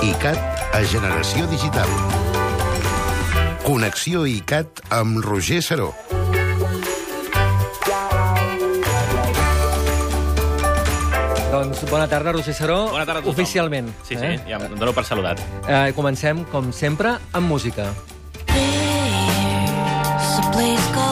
ICAT a Generació Digital. Connexió ICAT amb Roger Saró. Doncs bona tarda, Roger Saró. Bona tarda a tothom. Oficialment. Sí, sí, ja em dono per saludat. Eh, comencem, com sempre, amb música. There's a place called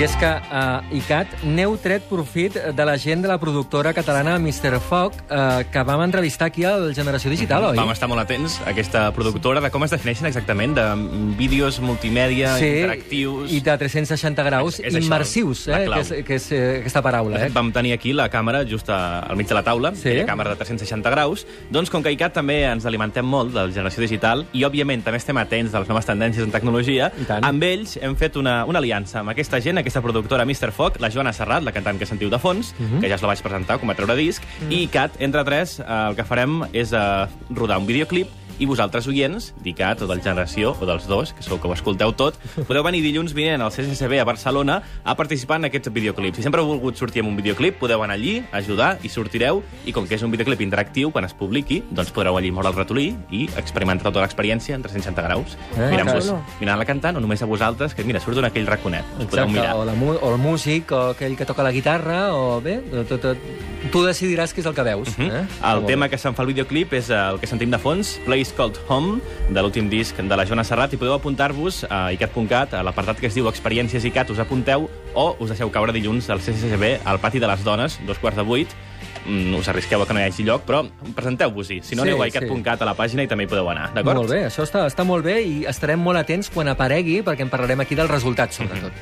I és que a uh, ICAT n'heu tret profit de la gent de la productora catalana Mr. Foc, uh, que vam entrevistar aquí al Generació Digital, oi? Vam estar molt atents a aquesta productora de com es defineixen exactament, de vídeos multimèdia, interactius... i de 360 graus, És- és això, immersius, la eh, que és, que és eh, aquesta paraula. Eh? vam tenir aquí la càmera just a- al mig de la taula, Sí. aquella càmera de 360 graus. Doncs com que ICAT també ens alimentem molt de la generació digital i, òbviament, també estem atents de les noves tendències en tecnologia, amb ells hem fet una, una aliança amb aquesta gent, aquesta productora Mr. Foc, la Joana Serrat, la cantant que sentiu de fons, Mhm. que ja us la vaig presentar, com va treure disc, i ICAT, entre tres, eh, el que farem és eh, rodar un videoclip i vosaltres, oients, d'ICAT o del Generació, o dels dos, que sou que ho escolteu tot, podeu venir dilluns vinent al CCCB a Barcelona a participar en aquests videoclips. Si sempre heu volgut sortir amb un videoclip, podeu anar allí, ajudar, i sortireu, i com que és un videoclip interactiu, quan es publiqui, doncs podreu allí moure el ratolí i experimentar tota l'experiència en 360 graus. Eh, Mirant-vos, claro. mirant la cantant, o només a vosaltres, que mira, surt en aquell raconet. Exacte, mirar. o, la, o el músic, o aquell que toca la guitarra, o bé, tot, tot, tu decidiràs què és el que veus. Mhm. eh? El tema que se'n fa el videoclip és el que sentim de fons, Place Called Home, de l'últim disc de la Joana Serrat, i podeu apuntar-vos a icat.cat, a l'apartat que es diu Experiències ICAT, us apunteu, o us deixeu caure dilluns al CCCB, al pati de les dones, dos quarts de vuit, Mm, us arrisqueu a que no hi hagi lloc, però presenteu-vos-hi. Si no, Sí, aneu a sí. icat.cat a la pàgina i també hi podeu anar, d'acord? Molt bé, això està, està molt bé i estarem molt atents quan aparegui, perquè en parlarem aquí dels resultats, sobretot.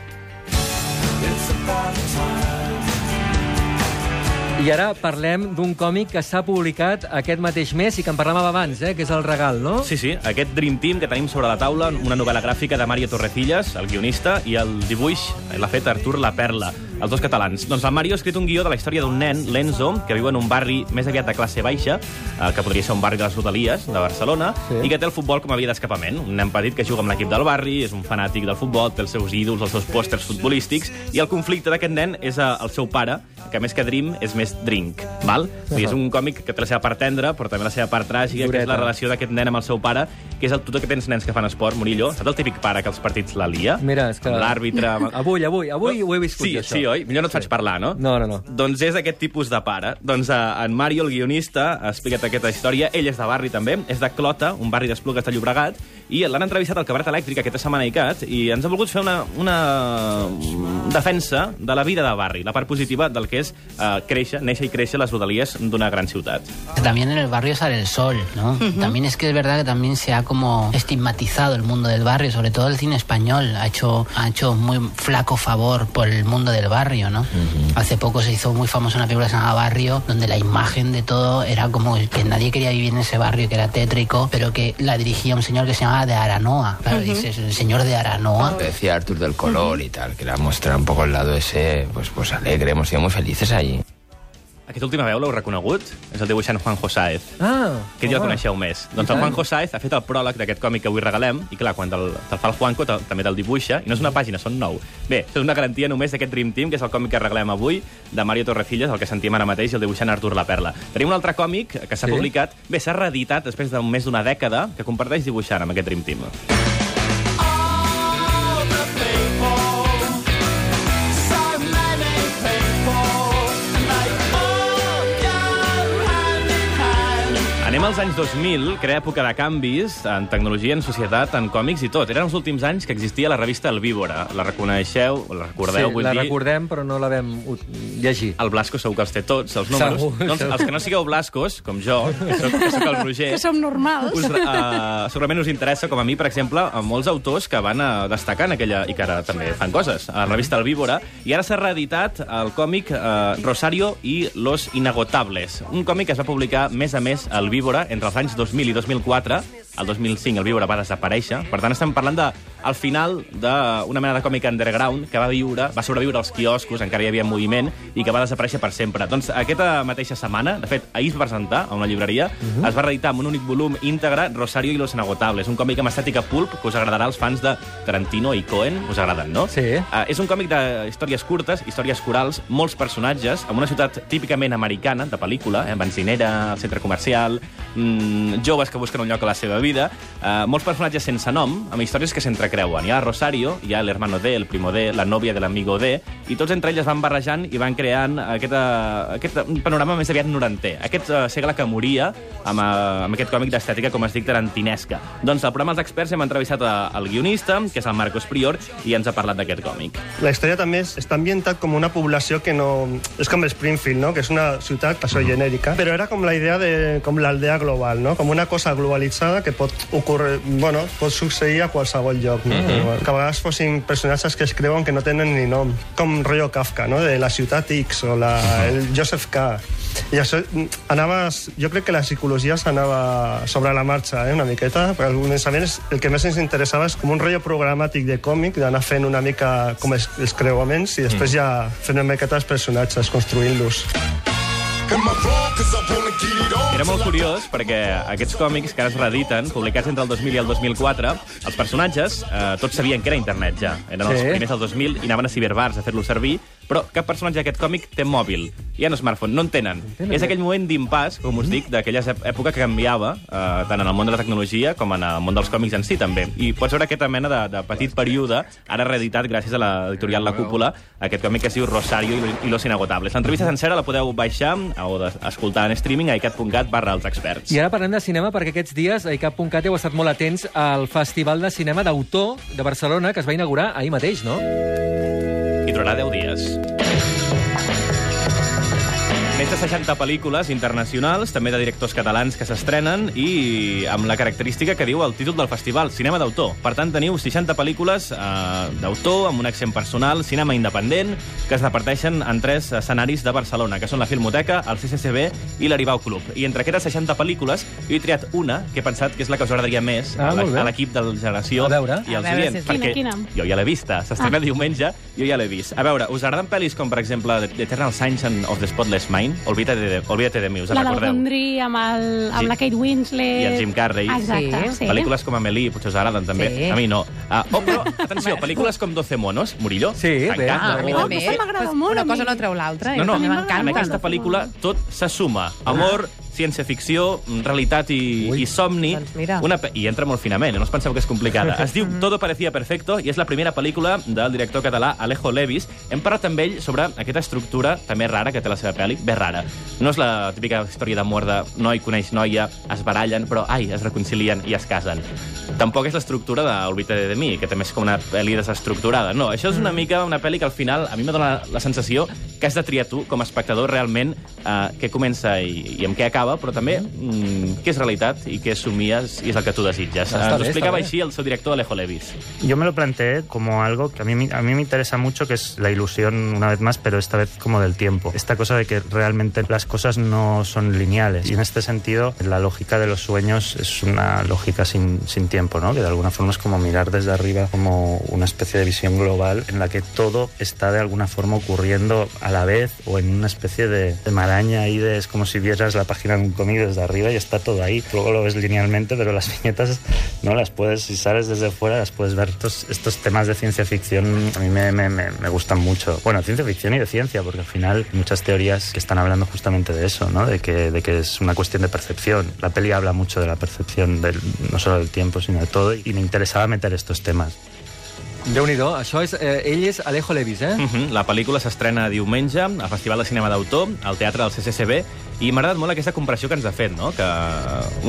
I ara parlem d'un còmic que s'ha publicat aquest mateix mes i que en parlàvem abans, eh, que és El Regal, no? Sí, sí, aquest Dream Team que tenim sobre la taula, una novel·la gràfica de Mario Torrecillas, el guionista, i el dibuix l'ha fet Artur La Perla, els dos catalans. Doncs el Mario ha escrit un guió de la història d'un nen, l'Enzo, que viu en un barri més aviat de classe baixa, eh, que podria ser un barri de les Rodalies, de Barcelona, Sí. i que té el futbol com a via d'escapament. Un nen petit que juga amb l'equip del barri, és un fanàtic del futbol, té els seus ídols, els seus pòsters futbolístics, i el conflicte d'aquest nen és eh, el seu pare, que més que Dream és més Drink, val? Uh -huh. És un còmic que té la seva part tendra, però també la seva part tràgica, que és la Dureta. relació d'aquest nen amb el seu pare, que és el tutor que tens nens que fan esport, Murillo. Saps el típic pare que als partits la lia? Mira, és que... L'àrbitre... Avui, avui, avui ho he viscut, sí, això. Sí, oi? Millor no et faig parlar, no? No, no, no. Doncs és aquest tipus de pare. Doncs uh, en Mario, el guionista, ha explicat aquesta història. Ell és de barri, també. És de Clota, un barri d'Esplugues de Llobregat. I l'han entrevistat al Cabaret Elèctric aquesta setmana a ICAT i ens ha volgut fer una, una defensa de la vida de barri, la part positiva del que és uh, créixer, néixer i créixer a les rodalies d'una gran ciutat. También en el barrio sale el sol, ¿no? También es que es verdad que también se ha como estigmatizado el mundo del barrio, sobre todo el cine español ha hecho ha hecho muy flaco favor por el mundo del barrio, ¿no? Hace poco se hizo muy famosa una película que se llama Barrio, donde la imagen de todo era como que nadie quería vivir en ese barrio, que era tétrico, pero que la dirigía un señor que se llamaba de Aranoa. Claro, dices, el señor de Aranoa. Decía Artur del color y tal, que era mostrar un poco el lado ese, pues, pues alegre, hemos sido muy felices allí. Aquesta última veu l'heu reconegut? És el dibuixant Juanjo Sáez. Ah, Que ja el coneixeu més. Doncs el. Juanjo Sáez ha fet el pròleg d'aquest còmic que avui regalem, i clar, quan te'l te fa el Juanco, te, també te'l dibuixa, i no és una pàgina, són nou. Bé, és una garantia només d'aquest Dream Team, que és el còmic que regalem avui, de Mario Torrecillas, el que sentim ara mateix, i el dibuixant Artur La Perla. Tenim un altre còmic que s'ha Sí? publicat, bé, s'ha reeditat després de més d'una dècada, que comparteix dibuixant amb aquest Dream Team. Als anys 2000, que era època de canvis en tecnologia, en societat, en còmics i tot. Eren els últims anys que existia la revista El Víbora. La reconeixeu, la recordeu, sí, vull la dir... recordem, però no la vam llegir. El Blasco segur que els té tots, els números. Segur, doncs segur. els que no sigueu Blascos, com jo, que soc, que soc el Roger... Que som normals. Us, uh, segurament us interessa, com a mi, per exemple, a molts autors que van uh, destacar en aquella... i que ara també fan coses, a la revista El Víbora, i ara s'ha reeditat el còmic uh, Rosario i los Inagotables, un còmic que es va publicar més a més al Víbora entre els anys 2000 i 2004. El 2005 el Víbora va desaparèixer. Per tant, estem parlant de al final d'una mena de còmic underground que va viure, va sobreviure als quioscos, encara hi havia moviment, i que va desaparèixer per sempre. Doncs aquesta mateixa setmana, de fet, ahir es va presentar a una llibreria, es va reeditar amb un únic volum íntegre Rosario y los Inagotables, un còmic amb estètica pulp que us agradarà als fans de Tarantino i Cohen, us agraden, no? Sí. Uh, és un còmic de històries curtes, històries corals, molts personatges, amb una ciutat típicament americana, de pel·lícula, eh, benzinera, centre comercial, mm, joves que busquen un lloc a la seva vida, uh, molts personatges sense nom, amb històries que s'entrecreuen. Hi ha Rosario, hi ha l'hermano D, el primo D, la nòvia de l'amigo D, i tots entre ells van barrejant i van creant aquest, uh, aquest panorama més aviat noranter. Aquest uh, segle que moria amb, amb aquest còmic d'estètica, com es dic, tarantinesca. Doncs al programa Els Experts hem entrevistat al guionista, que és el Marcos Prior, i ens ha parlat d'aquest còmic. La història també està ambientat com una població que no... És com Springfield, no? que és una ciutat això, genèrica, però era com la idea de com l'aldea global, no? com una cosa globalitzada que pot ocórrer, bueno, pot succeir a qualsevol lloc. No? Igual. Que a vegades fossin personatges que es creuen que no tenen ni nom, com rotllo Kafka, no? de la ciutat X o la, el Joseph K. I això mm, anaves... Jo crec que la psicologia s'anava sobre la marxa, eh, una miqueta, perquè al començament el que més ens interessava és com un rotllo programàtic de còmic, d'anar fent una mica com els, els creuaments i després ja fent una miqueta els personatges, construint-los. Era molt curiós perquè aquests còmics que ara es reediten, publicats entre el 2000 i el 2004, els personatges, eh, tots sabien que era internet ja. Eren els Sí. primers del 2000 i anaven a ciberbars a fer-lo servir, però cap personatge d'aquest còmic té mòbil. Hi ha un smartphone, no en tenen. tenen, És eh? aquell moment d'impàs, com us dic, d'aquella època que canviava, eh, tant en el món de la tecnologia com en el món dels còmics en si, també. I pots veure aquesta mena de, de petit període, ara reeditat gràcies a l'editorial La Cúpula, aquest còmic que es diu Rosario i- los inagotables. L'entrevista sencera la podeu baixar o de- escoltar en streaming a icat.cat barra els experts. I ara parlem de cinema perquè aquests dies a ICAP.cat heu estat molt atents al Festival de Cinema d'Autor de Barcelona que es va inaugurar ahir mateix, no? Durarà 10 dies. Més de 60 pel·lícules internacionals, també de directors catalans que s'estrenen i amb la característica que diu el títol del festival, cinema d'autor. Per tant, teniu 60 pel·lícules eh, d'autor, amb un accent personal, cinema independent, que es reparteixen en tres escenaris de Barcelona, que són la Filmoteca, el CCCB i l'Aribau Club. I entre aquestes 60 pel·lícules, jo he triat una que he pensat que és la que us agradaria més Ah, a la- l'equip del Generació A veure. i A els veure oients. perquè quina, quina? jo ja l'he vista. S'estrena diumenge, jo ja l'he vist. A veure, us agraden pel·lis com, per exemple, The Eternal Sunshine of the Spotless Mind? Olvídate de, olvídate de mi, us en La del recordeu? Gondry amb, el, amb Sí. la Kate Winslet... I el Jim Carrey. Exacte, sí. Pel·lícules com Amelie, potser us agraden també. Sí. A mi no. Uh, oh, però, atenció, pel·lícules com 12 monos, Murillo. Sí, bé. Ah, a mi Oh, també. m'agrada Pues molt, Una cosa no treu l'altra. No, no, a mi en m'encanta. aquesta pel·lícula tot se suma. Amor, ciència-ficció, realitat i, Ui. i somni. Doncs mira. Una pe- I entra molt finament, eh? no us penseu que és complicada. Es diu Todo parecía perfecto i és la primera pel·lícula del director català Alejo Levis. Hem parlat amb ell sobre aquesta estructura també rara que té la seva pel·li, bé rara. No és la típica història d'amor de noi coneix noia, es barallen, però ai, es reconcilien i es casen. Tampoc és l'estructura de Olvídate de mi, que també és com una pel·li desestructurada. No, això és una mica una pel·li que al final a mi m'ha donat la sensació que has de triar tu, com a espectador, realment eh, què comença i, i amb què acaba, però també mm, què és realitat i què somies i és el que tu desitges. Està Ens ho bé, explicava així el seu director Alejo Levis. Yo me lo planteé como algo que a mí, a mí me interesa mucho, que es la ilusión, una vez más, pero esta vez como del tiempo. Esta cosa de que realmente las cosas no son lineales. Y en este sentido, la lógica de los sueños es una lógica sin, sin tiempo, ¿no? Que de alguna forma es como mirar desde arriba como una especie de visión global en la que todo está de alguna forma ocurriendo a la vez o en una especie de, de maraña ahí de... Es como si vieras la página un cómic desde arriba y está todo ahí. Luego lo ves linealmente, pero las viñetas no las puedes, si sales desde fuera, las puedes ver. Estos, estos temas de ciencia ficción a mí me, me, me, me gustan mucho. Bueno, ciencia ficción y de ciencia, porque al final hay muchas teorías que están hablando justamente de eso, ¿no? De que, de que es una cuestión de percepción. La peli habla mucho de la percepción, del, no solo del tiempo, sino de todo, y me interesaba meter estos temas. Déu-n'hi-do, això és... Eh, ell és Alejo Levis, eh? Uh -huh. La pel·lícula s'estrena diumenge al Festival de Cinema d'Autor, al Teatre del CCCB, i m'ha agradat molt aquesta comparació que ens ha fet, no? que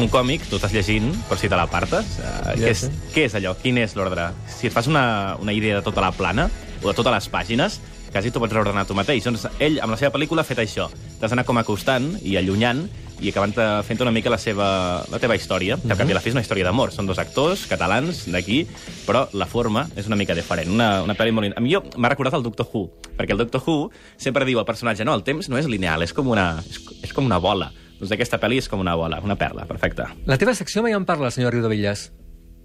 un còmic, tu estàs llegint, per si te l'apartes, uh, Ja què, és, què és allò? Quin és l'ordre? Si et fas una, una idea de tota la plana, o de totes les pàgines, quasi t'ho pots reordenar tu mateix. Doncs ell, amb la seva pel·lícula, ha fet això. T'has d'anar com acostant i allunyant i acabant eh, fent una mica la, seva, la teva història, que al cap i a la fi és una història d'amor. Són dos actors catalans d'aquí, però la forma és una mica diferent. Una, una pel·li molt... A mi m'ha recordat el Doctor Who, perquè el Doctor Who sempre diu al personatge no, el temps no és lineal, és com una, és, és com una bola. Doncs aquesta pel·li és com una bola, una perla, perfecte. La teva secció mai en parla, senyor Riudevillas.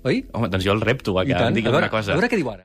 oi? Home, doncs jo el repto a I que em digui alguna cosa. a veure què diu ara.